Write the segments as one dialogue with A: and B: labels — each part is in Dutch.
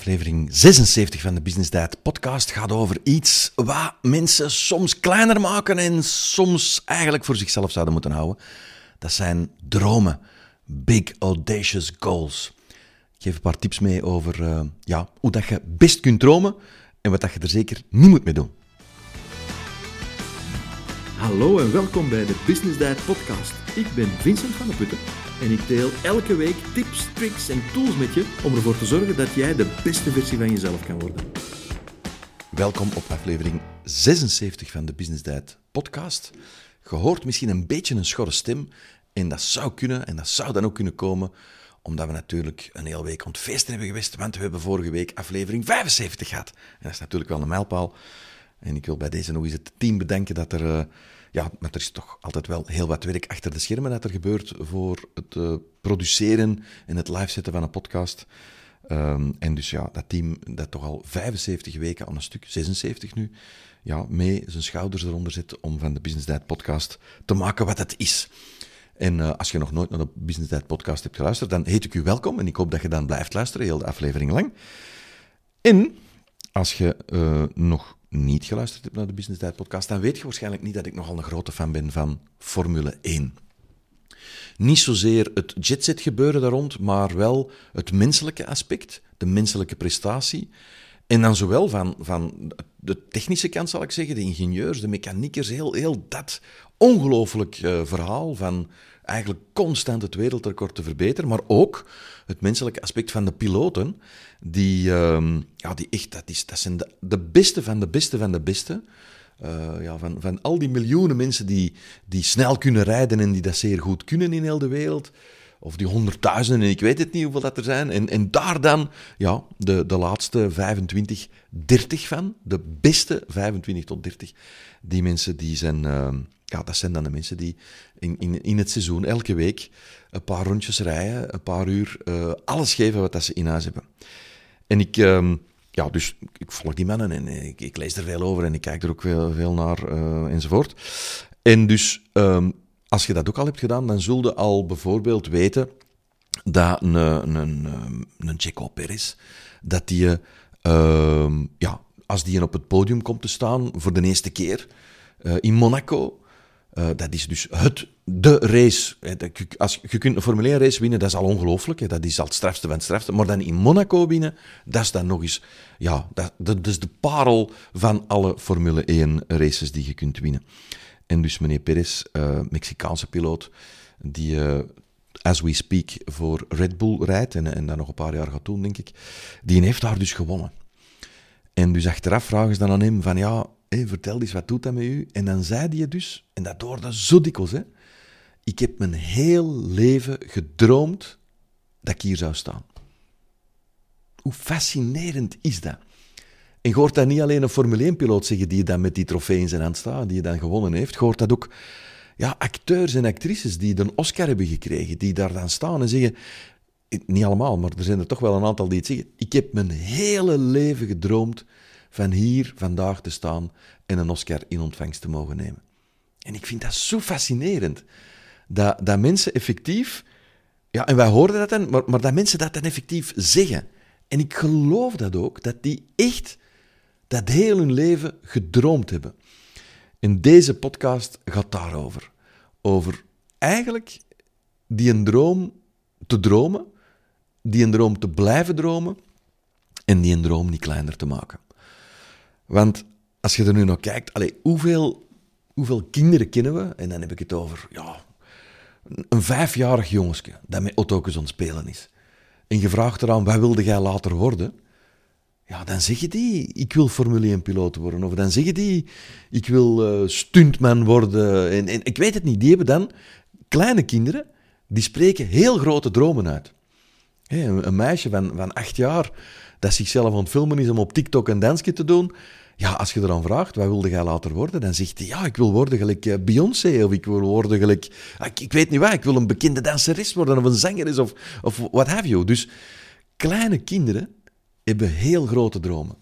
A: Aflevering 76 van de Business Diet podcast gaat over iets wat mensen soms kleiner maken en soms eigenlijk voor zichzelf zouden moeten houden. Dat zijn dromen. Big audacious goals. Ik geef een paar tips mee over uh, ja, hoe dat je best kunt dromen en wat dat je er zeker niet moet mee doen.
B: Hallo en welkom bij de Business Diet podcast. Ik ben Vincent van der Putten en ik deel elke week tips, tricks en tools met je om ervoor te zorgen dat jij de beste versie van jezelf kan worden.
A: Welkom op aflevering 76 van de Business Diet podcast. Je hoort misschien een beetje een schorre stem en dat zou kunnen en dat zou dan ook kunnen komen omdat we natuurlijk een hele week ontfeesten hebben geweest, want we hebben vorige week aflevering 75 gehad. En dat is natuurlijk wel een mijlpaal. En ik wil bij deze nog eens het team bedenken dat er... Uh, ja, maar er is toch altijd wel heel wat werk achter de schermen dat er gebeurt voor het uh, produceren en het live zetten van een podcast. Um, en dus ja, dat team dat toch al 75 weken aan een stuk, 76 nu, ja, mee zijn schouders eronder zit om van de Business Diet podcast te maken wat het is. En uh, als je nog nooit naar de Business Diet podcast hebt geluisterd, dan heet ik u welkom en ik hoop dat je dan blijft luisteren, heel de aflevering lang. En als je uh, nog niet geluisterd hebt naar de Business Diet podcast, dan weet je waarschijnlijk niet dat ik nogal een grote fan ben van Formule 1. Niet zozeer het jetset gebeuren daar rond, maar wel het menselijke aspect, de menselijke prestatie. En dan zowel van, van de technische kant, zal ik zeggen, de ingenieurs, de mechaniekers, heel, heel dat ongelooflijk uh, verhaal van eigenlijk constant het wereldrecord te verbeteren, maar ook het menselijke aspect van de piloten, die, uh, ja, die echt, dat, is, dat zijn de, de beste van de beste van de beste. Uh, ja, van, van al die miljoenen mensen die, die snel kunnen rijden en die dat zeer goed kunnen in heel de wereld, of die honderdduizenden, ik weet het niet hoeveel dat er zijn, en, en daar dan ja, de, de laatste 25, 30 van, de beste 25 tot 30, die mensen die zijn... Uh, ja, dat zijn dan de mensen die in, in, in het seizoen elke week een paar rondjes rijden, een paar uur, uh, alles geven wat dat ze in huis hebben. En ik, uh, ja, dus ik volg die mannen en ik, lees er veel over en ik kijk er ook veel, veel naar uh, enzovoort. En dus, um, als je dat ook al hebt gedaan, dan zul je al bijvoorbeeld weten dat een, een, een, een Checo Perez, dat die, ja, als die op het podium komt te staan voor de eerste keer uh, in Monaco, uh, dat is dus het, de race. Als, je kunt een Formule 1 race winnen, dat is al ongelooflijk. Dat is al het strafste van het strafste. Maar dan in Monaco winnen, dat is dan nog eens... Ja, dat, dat is de parel van alle Formule 1 races die je kunt winnen. En dus meneer Perez, uh, Mexicaanse piloot, die... As we speak voor Red Bull rijdt en, en dat nog een paar jaar gaat doen, denk ik. Die heeft daar dus gewonnen. En dus achteraf vragen ze dan aan hem van ja, Vertel eens, wat doet dat met u? En dan zei hij dus, en dat hoorde zo dikwijls, hè, ik heb mijn heel leven gedroomd dat ik hier zou staan. Hoe fascinerend is dat? En hoort dat niet alleen een Formule 1-piloot zeggen die dan met die trofee in zijn hand staat, die je dan gewonnen heeft, hoort dat ook ja, acteurs en actrices die een Oscar hebben gekregen, die daar dan staan en zeggen, niet allemaal, maar er zijn er toch wel een aantal die het zeggen, ik heb mijn hele leven gedroomd van hier vandaag te staan en een Oscar in ontvangst te mogen nemen. En ik vind dat zo fascinerend. Dat, dat mensen effectief, ja, en wij hoorden dat dan, maar, maar dat mensen dat dan effectief zeggen. En ik geloof dat ook, dat die echt dat heel hun leven gedroomd hebben. En deze podcast gaat daarover. Over eigenlijk die een droom te dromen, die een droom te blijven dromen en die een droom niet kleiner te maken. Want als je er nu naar kijkt, allee, hoeveel, hoeveel kinderen kennen we? En dan heb ik het over ja, een vijfjarig jongensje dat met auto's aan het spelen is. En je vraagt eraan, wat wilde jij later worden? Ja, dan zeg je die, ik wil Formule 1-piloot worden. Of dan zeg je die, ik wil uh, stuntman worden. En, ik weet het niet, die hebben dan kleine kinderen, die spreken heel grote dromen uit. een, een, meisje van, van acht jaar dat zichzelf aan het filmen is om op TikTok een dansje te doen, ja, als je dan vraagt, wat wilde jij later worden? Dan zegt hij, ja, ik wil worden gelijk eh, Beyoncé, of ik wil worden gelijk... Ah, ik, weet niet wat, ik wil een bekende danseres worden, of een zangeres, of, of what have you. Dus kleine kinderen hebben heel grote dromen.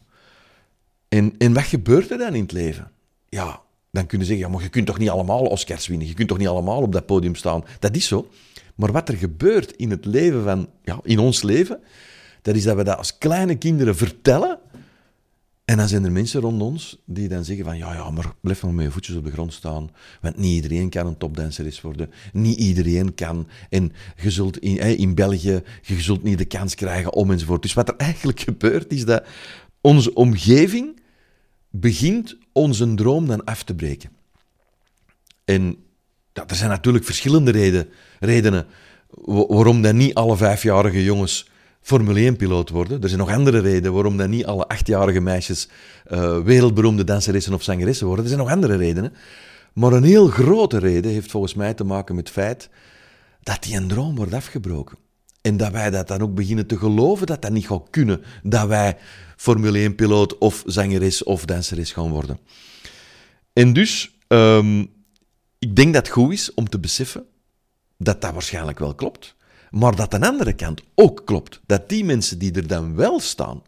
A: En, en wat gebeurt er dan in het leven? Ja, dan kunnen ze zeggen, ja, maar je kunt toch niet allemaal Oscars winnen? Je kunt toch niet allemaal op dat podium staan? Dat is zo. Maar wat er gebeurt in het leven van... Ja, in ons leven Dat is dat we dat als kleine kinderen vertellen. En dan zijn er mensen rond ons die dan zeggen van ja, ja, maar blijf maar met je voetjes op de grond staan. Want niet iedereen kan een topdanseres worden. Niet iedereen kan. En je zult in, in België, je zult niet de kans krijgen om enzovoort. Dus wat er eigenlijk gebeurt, is dat onze omgeving begint onze droom dan af te breken. En ja, er zijn natuurlijk verschillende reden, redenen waarom dan niet alle vijfjarige jongens Formule 1-piloot worden. Er zijn nog andere redenen waarom dan niet alle achtjarige meisjes uh, wereldberoemde danseressen of zangeressen worden. Er zijn nog andere redenen. Maar een heel grote reden heeft volgens mij te maken met het feit dat die een droom wordt afgebroken. En dat wij dat dan ook beginnen te geloven dat dat niet gaat kunnen. Dat wij Formule 1-piloot of zangeres of danseres gaan worden. En dus, um, ik denk dat het goed is om te beseffen dat dat waarschijnlijk wel klopt. Maar dat aan de andere kant ook klopt. Dat die mensen die er dan wel staan,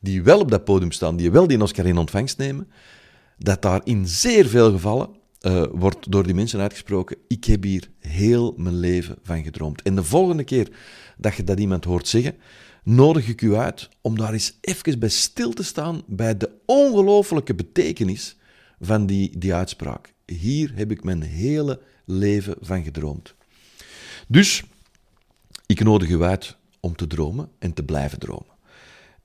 A: die wel op dat podium staan, die wel die Oscar in ontvangst nemen, dat daar in zeer veel gevallen uh, wordt door die mensen uitgesproken: Ik heb hier heel mijn leven van gedroomd. En de volgende keer dat je dat iemand hoort zeggen, nodig ik u uit om daar eens even bij stil te staan bij de ongelooflijke betekenis van die, die uitspraak. Hier heb ik mijn hele leven van gedroomd. Dus ik nodig u uit om te dromen en te blijven dromen.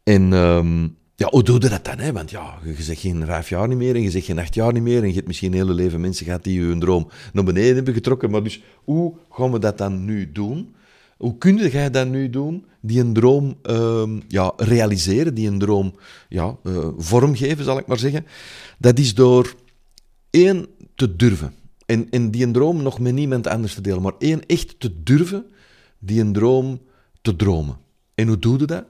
A: En um, ja, hoe doe je dat dan? Hè? Want ja, je zegt geen vijf jaar niet meer en je zegt geen acht jaar niet meer en je hebt misschien een hele leven mensen gehad die hun droom naar beneden hebben getrokken. Maar dus, hoe gaan we dat dan nu doen? Hoe kun jij dat nu doen? Die een droom uh, ja, realiseren, die een droom ja, uh, vormgeven, zal ik maar zeggen. Dat is door één te durven. En, en die een droom nog met niemand anders te delen, maar één echt te durven die een droom te dromen. En hoe doe je dat?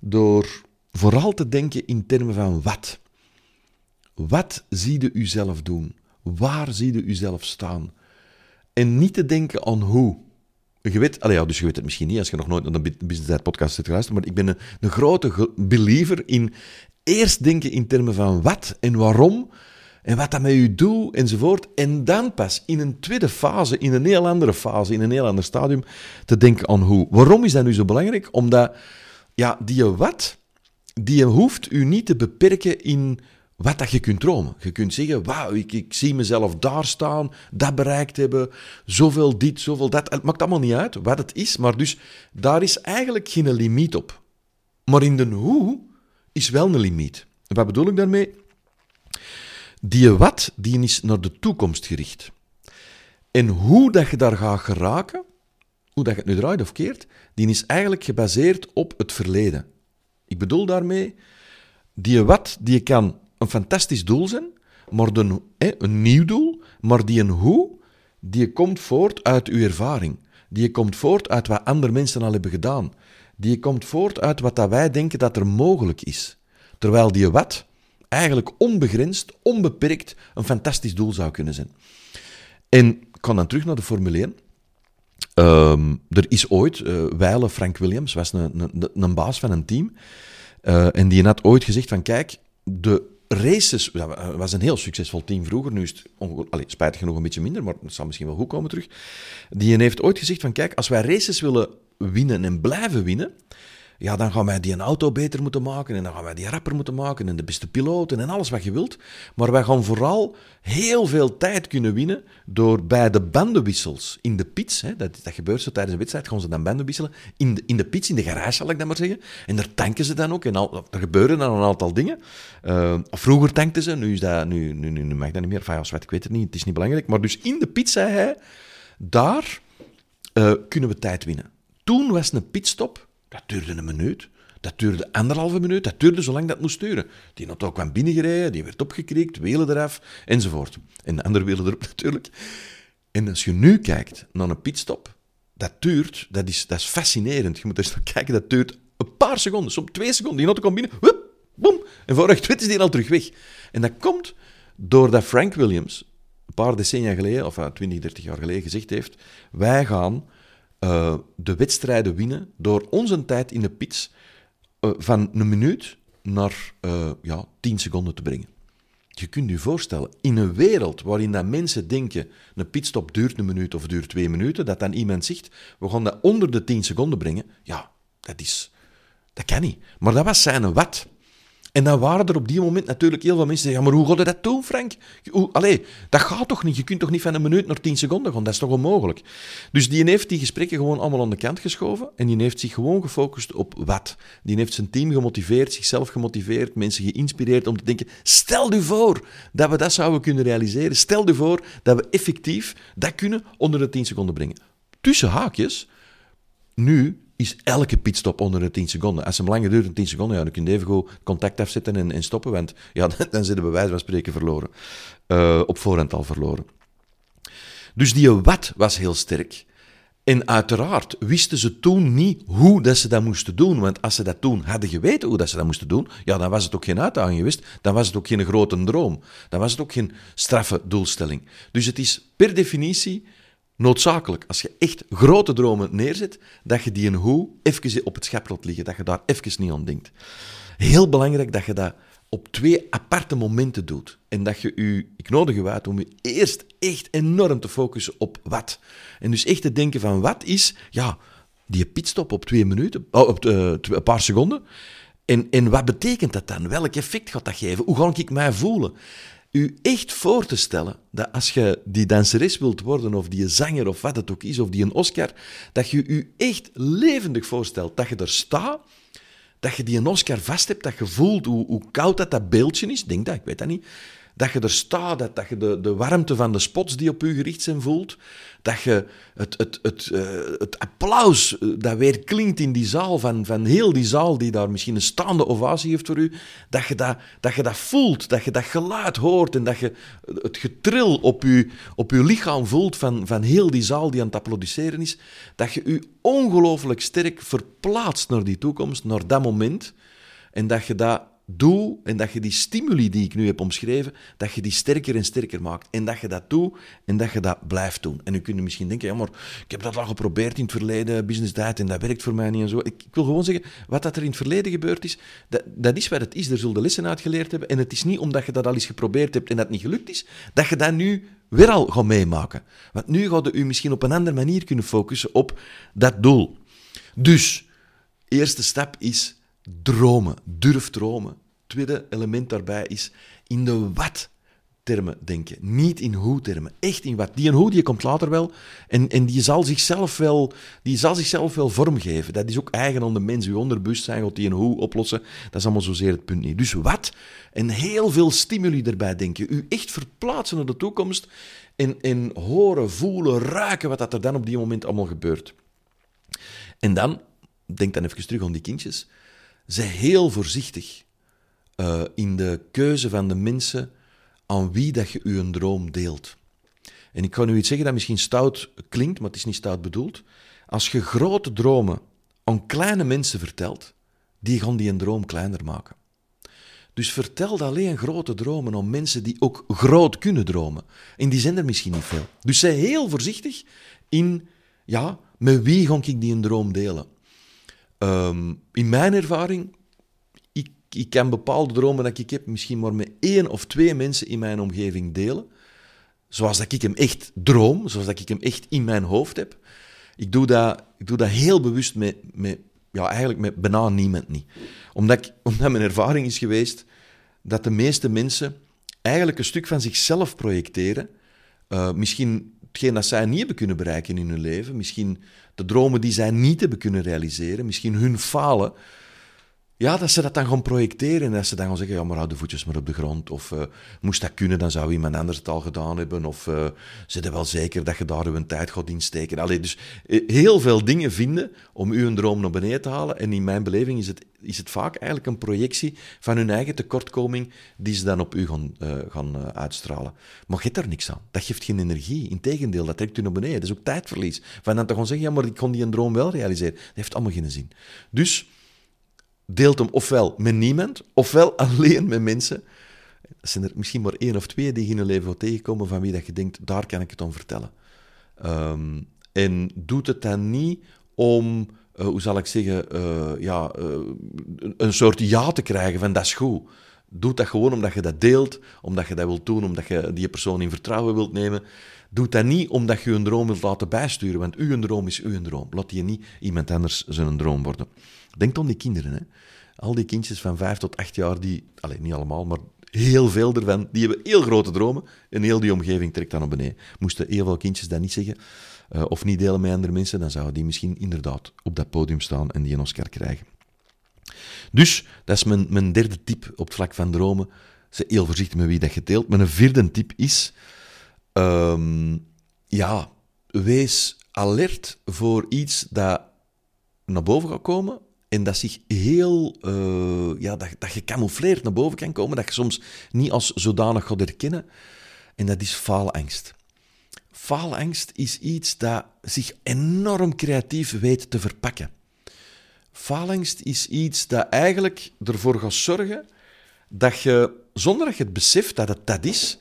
A: Door vooral te denken in termen van wat. Wat zie je uzelf doen? Waar zie je uzelf staan? En niet te denken aan hoe. Je weet, allee, ja, dus je weet het misschien niet als je nog nooit naar de Business podcast hebt geluisterd, maar ik ben een grote believer in eerst denken in termen van wat en waarom en wat dat met u doet enzovoort. En dan pas in een tweede fase, in een heel andere fase, in een heel ander stadium, te denken aan hoe. Waarom is dat nu zo belangrijk? Omdat ja, die wat, die hoeft u niet te beperken in wat dat je kunt dromen. Je kunt zeggen, wauw, ik, ik zie mezelf daar staan, dat bereikt hebben, zoveel dit, zoveel dat. Het maakt allemaal niet uit wat het is, maar dus daar is eigenlijk geen limiet op. Maar in de hoe is wel een limiet. wat bedoel ik daarmee? Die wat, die is naar de toekomst gericht. En hoe dat je daar gaat geraken, hoe dat je het nu draait of keert, die is eigenlijk gebaseerd op het verleden. Ik bedoel daarmee, die wat, die kan een fantastisch doel zijn, maar de, een nieuw doel, maar die een hoe, die komt voort uit uw ervaring. Die komt voort uit wat andere mensen al hebben gedaan. Die komt voort uit wat dat wij denken dat er mogelijk is. Terwijl die wat, eigenlijk onbegrensd, onbeperkt een fantastisch doel zou kunnen zijn. En ik kan dan terug naar de Formule 1. Ehm, er is ooit, uh, Frank Williams was een, een, een, baas van een team. Uh, en die had ooit gezegd van, kijk, de races... Was een heel succesvol team vroeger. Nu is het allez, spijtig genoeg een beetje minder, maar het zal misschien wel goed komen terug. Die heeft ooit gezegd van, kijk, als wij races willen winnen en blijven winnen ja, dan gaan wij die een auto beter moeten maken en dan gaan wij die rapper moeten maken en de beste piloten en alles wat je wilt. Maar wij gaan vooral heel veel tijd kunnen winnen door bij de bandenwissels in de pits, hè, dat, dat gebeurt zo tijdens de wedstrijd, gaan ze dan banden wisselen, in de, in de pits, in de garage zal ik dat maar zeggen. En daar tanken ze dan ook en er gebeuren dan een aantal dingen. Uh, vroeger tankten ze, nu, is dat, nu, nu, nu, mag dat niet meer. Enfin, als wat, ik weet het niet, het is niet belangrijk. Maar dus in de pits, zei hij, daar uh, kunnen we tijd winnen. Toen was een pitstop dat duurde een minuut. Dat duurde anderhalve minuut. Dat duurde zolang dat moest duren. Die auto kwam binnengereden, die werd opgekrikt, wielen eraf, enzovoort. En de andere wielen erop natuurlijk. En als je nu kijkt naar een pitstop, dat duurt, dat is, dat is fascinerend. Je moet eens kijken, dat duurt een paar seconden, soms twee seconden. Die auto komt binnen, woep, boem, en voor je is die al terug weg. En dat komt doordat Frank Williams een paar decennia geleden, of 20, 30 jaar geleden, gezegd heeft: wij gaan uh, de wedstrijden winnen door onze tijd in de pits uh, van een minuut naar uh, ja, 10 seconden te brengen. Je kunt je voorstellen, in een wereld waarin dat mensen denken, een pitstop duurt een minuut of duurt twee minuten, dat dan iemand zegt, we gaan dat onder de 10 seconden brengen, ja, dat is, Dat kan niet. Maar dat was zijn wat. En dan waren er op die moment natuurlijk heel veel mensen die ja, maar hoe ga je dat doen, Frank? Hoe, allee, dat gaat toch niet? Je kunt toch niet van een minuut naar tien seconden gaan? Dat is toch onmogelijk? Dus die heeft die gesprekken gewoon allemaal aan de kant geschoven en die heeft zich gewoon gefocust op wat. Die heeft zijn team gemotiveerd, zichzelf gemotiveerd, mensen geïnspireerd om te denken, stel je voor dat we dat zouden kunnen realiseren. Stel je voor dat we effectief dat kunnen onder de tien seconden brengen. Tussen haakjes, nu is elke pitstop onder de 10 seconden. Als hem langer duurt dan 10 seconden, ja, dan kun je even contact afzetten en, en stoppen, want ja, dan zitten we wijze van spreken verloren. Uh, op voorhand al verloren. Dus die wat was heel sterk. En uiteraard wisten ze toen niet hoe dat ze dat moesten doen. Want als ze dat toen hadden geweten hoe dat ze dat moesten doen, ja, dan was het ook geen uitdaging geweest. Dan was het ook geen grote droom. Dan was het ook geen straffe doelstelling. Dus het is per definitie noodzakelijk, als je echt grote dromen neerzet, dat je die een hoe even op het schep liggen, dat je daar even niet aan denkt. Heel belangrijk dat je dat op twee aparte momenten doet. En dat je u, ik nodig je uit om je eerst echt enorm te focussen op wat. En dus echt te denken van wat is, ja, die pitstop op twee minuten, oh, op uh, een paar seconden. En, en wat betekent dat dan? Welk effect gaat dat geven? Hoe ga ik mij voelen? U echt voor te stellen dat als je die danseres wilt worden, of die zanger, of wat het ook is, of die een Oscar, dat je u echt levendig voorstelt dat je er staat, dat je die een Oscar vast hebt, dat je voelt hoe, hoe koud dat, dat beeldje is, denk dat, ik weet dat niet, dat je er staat, dat, dat je de, de warmte van de spots die op u gericht zijn voelt, dat je het, het, het, uh, het applaus eh, dat weer klinkt in die zaal, van, van heel die zaal die daar misschien een staande ovatie heeft voor u, dat je dat, dat, je dat voelt, dat je dat geluid hoort en dat je het getril op je, op uw lichaam voelt van, van heel die zaal die aan het applaudisseren is, dat je u ongelooflijk sterk verplaatst naar die toekomst, naar dat moment, en dat je dat doe en dat je die stimuli die ik nu heb omschreven, dat je die sterker en sterker maakt. En dat je dat doet en dat je dat blijft doen. En nu kun je misschien denken, ja maar ik heb dat al geprobeerd in het verleden, business diet, en dat werkt voor mij niet en zo. Ik, ik wil gewoon zeggen, wat dat er in het verleden gebeurd is, dat, dat is wat het is. Daar zullen de lessen uit geleerd hebben. En het is niet omdat je dat al eens geprobeerd hebt en dat niet gelukt is, dat je dat nu weer al gaat meemaken. Want nu gaat je misschien op een andere manier kunnen focussen op dat doel. Dus, eerste stap is dromen. Durf dromen. Tweede element daarbij is in de wat termen denken. Niet in hoe termen. Echt in wat. Die en hoe die komt later wel. En, en die, zal zichzelf wel, die zal zichzelf wel vormgeven. Dat is ook eigen aan de mens. Uw onderbewustzijn gaat die en hoe oplossen. Dat is allemaal zozeer het punt niet. Dus wat? En heel veel stimuli erbij denken. U echt verplaatsen naar de toekomst. En, en horen, voelen, ruiken wat dat er dan op die moment allemaal gebeurt. En dan, denk dan even terug aan die kindjes. Zij heel voorzichtig uh, in de keuze van de mensen aan wie dat je een droom deelt. En ik kan nu iets zeggen dat misschien stout klinkt, maar het is niet stout bedoeld. Als je grote dromen aan kleine mensen vertelt, die gaan die een droom kleiner maken. Dus vertel alleen grote dromen aan mensen die ook groot kunnen dromen. En die zijn er misschien niet veel. Dus zij heel voorzichtig in, ja, met wie ga ik die een droom delen? Um, in mijn ervaring ik kan bepaalde dromen dat ik heb misschien maar met één of twee mensen in mijn omgeving delen. Zoals dat ik hem echt droom, zoals dat ik hem echt in mijn hoofd heb. Ik doe dat, ik doe dat heel bewust met, met, ja, eigenlijk met bijna niemand niet. Omdat, ik, omdat mijn ervaring is geweest dat de meeste mensen eigenlijk een stuk van zichzelf projecteren. Uh, misschien hetgeen dat zij niet hebben kunnen bereiken in hun leven. Misschien de dromen die zij niet hebben kunnen realiseren. Misschien hun falen. Ja, dat ze dat dan gaan projecteren en dat ze dan gaan zeggen, ja, maar hou de voetjes maar op de grond. Of uh, moest dat kunnen, dan zou iemand anders het al gedaan hebben. Of uh, ze er wel zeker dat je daar uw tijd gaat insteken. Allee, dus eh, heel veel dingen vinden om uw droom naar beneden te halen. En in mijn beleving is het, is het vaak eigenlijk een projectie van hun eigen tekortkoming die ze dan op u gaan, gaan uitstralen. Maar je hebt daar niks aan. Dat geeft geen energie. Integendeel, dat trekt u naar beneden. Dat is ook tijdverlies. Van dan te gaan zeggen, ja, maar ik kon die een droom wel realiseren. Dat heeft allemaal geen zin. Dus deelt hem ofwel met niemand, ofwel alleen met mensen. Dat zijn er misschien maar één of twee die je in je leven tegenkomen van wie dat je denkt, daar kan ik het om vertellen. Um, en doet het dan niet om, uh, hoe zal ik zeggen, uh, ja, uh, een soort ja te krijgen van dat is goed. Doe dat gewoon omdat je dat deelt, omdat je dat wilt doen, omdat je die persoon in vertrouwen wilt nemen. Doe dat niet omdat je een droom wilt laten bijsturen, want uw droom is uw droom. Laat die niet iemand anders zijn droom worden. Denk aan die kinderen. Hè. Al die kindjes van vijf tot acht jaar, die, alleen niet allemaal, maar heel veel ervan, die hebben heel grote dromen en heel die omgeving trekt dan naar beneden. Moesten heel veel kindjes dat niet zeggen uh, of niet delen met andere mensen, dan zouden die misschien inderdaad op dat podium staan en die een Oscar krijgen. Dus, dat is mijn, mijn derde tip op het vlak van dromen. Ze heel voorzichtig met wie dat je deelt. Mijn vierde tip is, um, ja, wees alert voor iets dat naar boven gaat komen en dat zich heel, uh, ja, dat, dat gecamoufleerd naar boven kan komen, dat je soms niet als zodanig gaat herkennen. En dat is faalangst. Faalangst is iets dat zich enorm creatief weet te verpakken. Faalangst is iets dat eigenlijk ervoor gaat zorgen dat je, zonder dat je het beseft dat het dat is,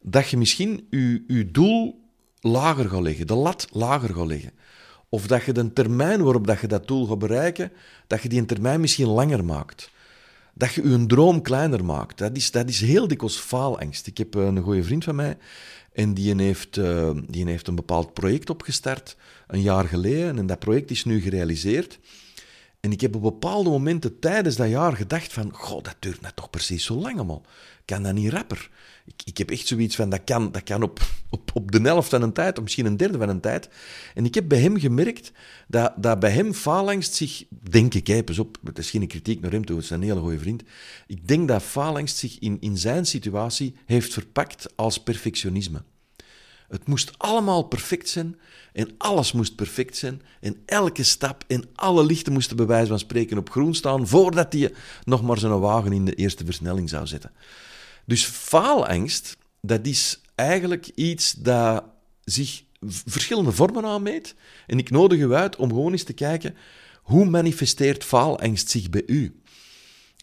A: dat je misschien je, doel lager gaat leggen, de lat lager gaat leggen. Of dat je de termijn waarop dat je dat doel gaat bereiken, dat je die termijn misschien langer maakt. Dat je je droom kleiner maakt. Dat is, dat is heel dikwijls faalangst. Ik heb een goede vriend van mij en die heeft, uh, die heeft een bepaald project opgestart, een jaar geleden. En dat project is nu gerealiseerd. En ik heb op bepaalde momenten tijdens dat jaar gedacht van, goh, dat duurt net toch precies zo lang allemaal. Kan dat niet rapper? Ik, ik heb echt zoiets van, dat kan, dat kan op, op, op de helft van een tijd, of misschien een derde van een tijd. En ik heb bij hem gemerkt dat, dat bij hem faalangst zich, denk ik, hè, pas op, het is geen kritiek naar hem toe, het is een hele goede vriend. Ik denk dat faalangst zich in, in zijn situatie heeft verpakt als perfectionisme. Het moest allemaal perfect zijn en alles moest perfect zijn en elke stap en alle lichten moesten bij wijze van spreken op groen staan voordat hij nog maar zijn wagen in de eerste versnelling zou zetten. Dus faalangst, dat is eigenlijk iets dat zich verschillende vormen aanmeet. En ik nodig u uit om gewoon eens te kijken hoe manifesteert faalangst zich bij u.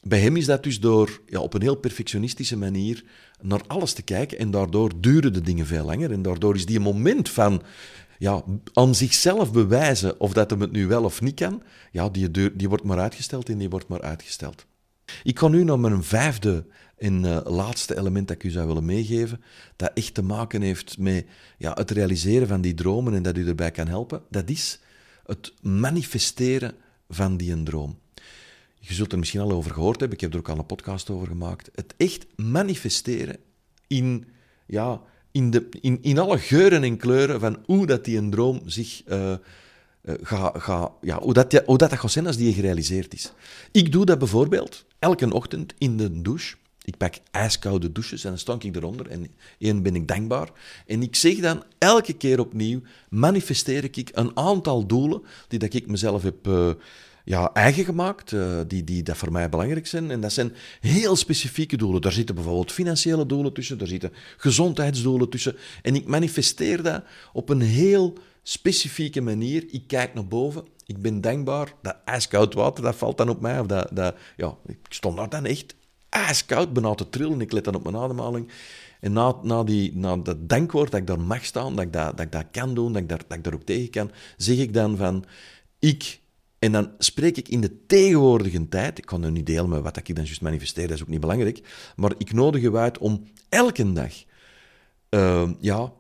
A: Bij hem is dat dus door ja, op een heel perfectionistische manier naar alles te kijken en daardoor duren de dingen veel langer en daardoor is die moment van ja, aan zichzelf bewijzen of dat hem het nu wel of niet kan, ja, die, die wordt maar uitgesteld en die wordt maar uitgesteld. Ik ga nu naar mijn vijfde en uh, laatste element dat ik u zou willen meegeven, dat echt te maken heeft met ja, het realiseren van die dromen en dat u erbij kan helpen. Dat is het manifesteren van die droom. Je zult er misschien al over gehoord hebben, ik heb er ook al een podcast over gemaakt. Het echt manifesteren in, ja, in, de, in, in alle geuren en kleuren van hoe dat die een droom zich uh, ga, ga, ja, hoe, dat, hoe dat, dat gaat zijn als die gerealiseerd is. Ik doe dat bijvoorbeeld elke ochtend in de douche. Ik pak ijskoude douches en dan stank ik eronder en één ben ik dankbaar. En ik zeg dan elke keer opnieuw, manifesteer ik een aantal doelen die dat ik mezelf heb uh, ja, eigen gemaakt, uh, die, die dat voor mij belangrijk zijn. En dat zijn heel specifieke doelen. Daar zitten bijvoorbeeld financiële doelen tussen, daar zitten gezondheidsdoelen tussen. En ik manifesteer dat op een heel specifieke manier. Ik kijk naar boven, ik ben dankbaar. Dat ijskoud water, dat valt dan op mij. Of dat, dat, ja, ik stond daar dan echt ijskoud, bijna te trillen. Ik let dan op mijn ademhaling. En na, na, die, na dat dankwoord dat ik daar mag staan, dat ik dat, dat, ik dat kan doen, dat ik, daar, dat ik ook tegen kan, zeg ik dan van, ik... En dan spreek ik in de tegenwoordige tijd, ik kan nu niet delen met wat ik dan juist manifesteer, dat is ook niet belangrijk, maar ik nodig je uit om elke dag uh, ja,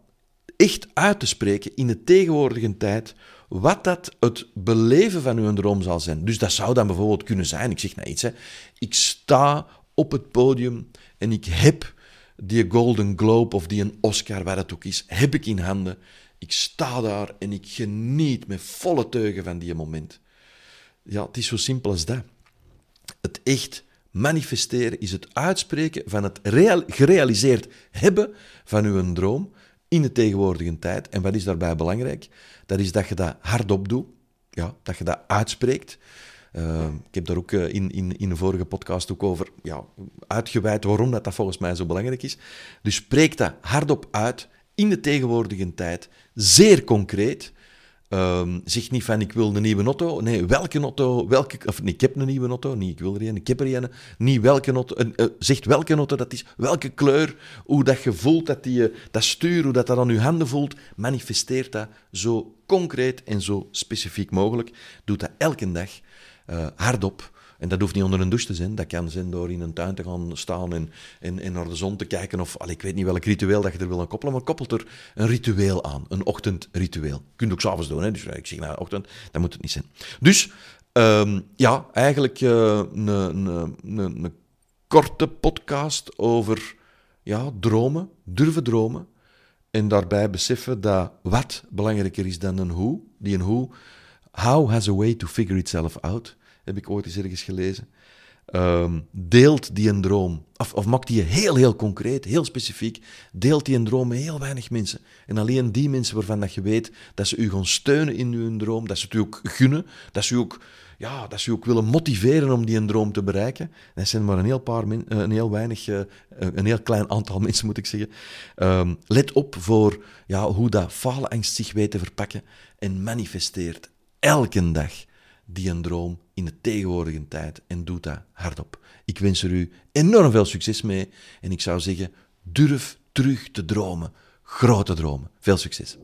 A: echt uit te spreken in de tegenwoordige tijd wat dat het beleven van uw droom zal zijn. Dus dat zou dan bijvoorbeeld kunnen zijn, ik zeg nou iets, hè, ik sta op het podium en ik heb die Golden Globe of die een Oscar, waar het ook is, heb ik in handen. Ik sta daar en ik geniet met volle teugen van die moment. Ja, het is zo simpel als dat. Het echt manifesteren is het uitspreken van het gerealiseerd hebben van uw droom in de tegenwoordige tijd. En wat is daarbij belangrijk? Dat is dat je dat hardop doet, ja, dat je dat uitspreekt. Uh, ik heb daar ook uh, in, in, in vorige podcast ook over ja, uitgeweid waarom dat, dat volgens mij zo belangrijk is. Dus spreek dat hardop uit in de tegenwoordige tijd, zeer concreet. Um, zeg niet van ik wil een nieuwe auto. Nee, welke auto? Welke, of nee, ik heb een nieuwe auto. Niet ik wil er een, ik heb er een. Niet welke auto. Uh, uh, zegt welke auto dat is. Welke kleur. Hoe dat je voelt dat, die, dat stuur, hoe dat, dat aan je handen voelt. Manifesteert dat zo concreet en zo specifiek mogelijk. Doe dat elke dag uh, hardop. En dat hoeft niet onder een douche te zijn. Dat kan zijn door in een tuin te gaan staan en, naar de zon te kijken. Of allee, ik weet niet welk ritueel dat je er wil aan koppelen, maar koppelt er een ritueel aan. Een ochtendritueel. Je kunt ook s'avonds doen. Hè? Dus ik zeg nou, ochtend, dat moet het niet zijn. Dus ehm, ja, eigenlijk een, een, een korte podcast over ja, dromen, durven dromen. En daarbij beseffen dat wat belangrijker is dan een hoe. Die een hoe, how has a way to figure itself out, heb ik ooit eens ergens gelezen. Um, deelt die een droom, of, of maakt die heel, heel concreet, heel specifiek, deelt die een droom met heel weinig mensen. En alleen die mensen waarvan dat je weet dat ze u gaan steunen in uw droom, dat ze het u ook gunnen, dat ze u ook ja, dat ze je ook willen motiveren om die een droom te bereiken. Dat zijn maar een heel, paar eh, een heel weinig, eh, een heel klein aantal mensen, moet ik zeggen. Ehm, let op voor ja, hoe dat faalangst zich weet te verpakken en manifesteert elke dag die een droom in de tegenwoordige tijd en doet dat hardop. Ik wens er u enorm veel succes mee en ik zou zeggen, durf terug te dromen. Grote dromen. Veel succes.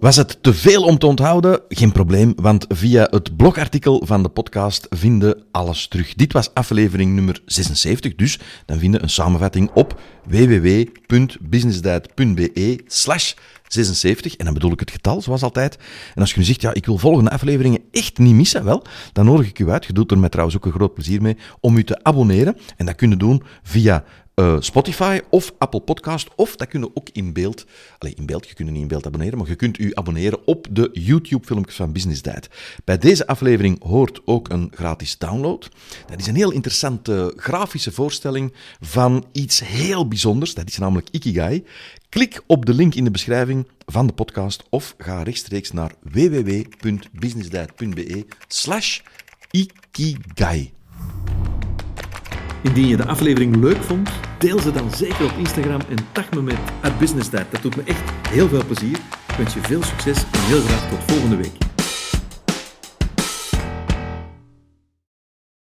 A: Was het te veel om te onthouden? Geen probleem, want via het blogartikel van de podcast vinden alles terug. Dit was aflevering nummer 76, dus dan vinden een samenvatting op www.businessdiet.be slash 76. En dan bedoel ik het getal, zoals altijd. En als je nu zegt, ja, ik wil volgende afleveringen echt niet missen, wel, dan nodig ik u uit. Je doet er met trouwens ook een groot plezier mee om u te abonneren. En dat kun je doen via uh, Spotify of Apple Podcast. Of dat kunnen ook in beeld. Alleen in beeld, je kunt niet in beeld abonneren, maar je kunt u abonneren op de YouTube-filmpjes van Business Diet. Bij deze aflevering hoort ook een gratis download. Dat is een heel interessante grafische voorstelling van iets heel bijzonders. Dat is namelijk Ikigai. Klik op de link in de beschrijving van de podcast of ga rechtstreeks naar www.businessdiet.be slash ikigai.
B: Indien je de aflevering leuk vond, deel ze dan zeker op Instagram en tag me met business Dat doet me echt heel veel plezier. Ik wens je veel succes en heel graag tot volgende week.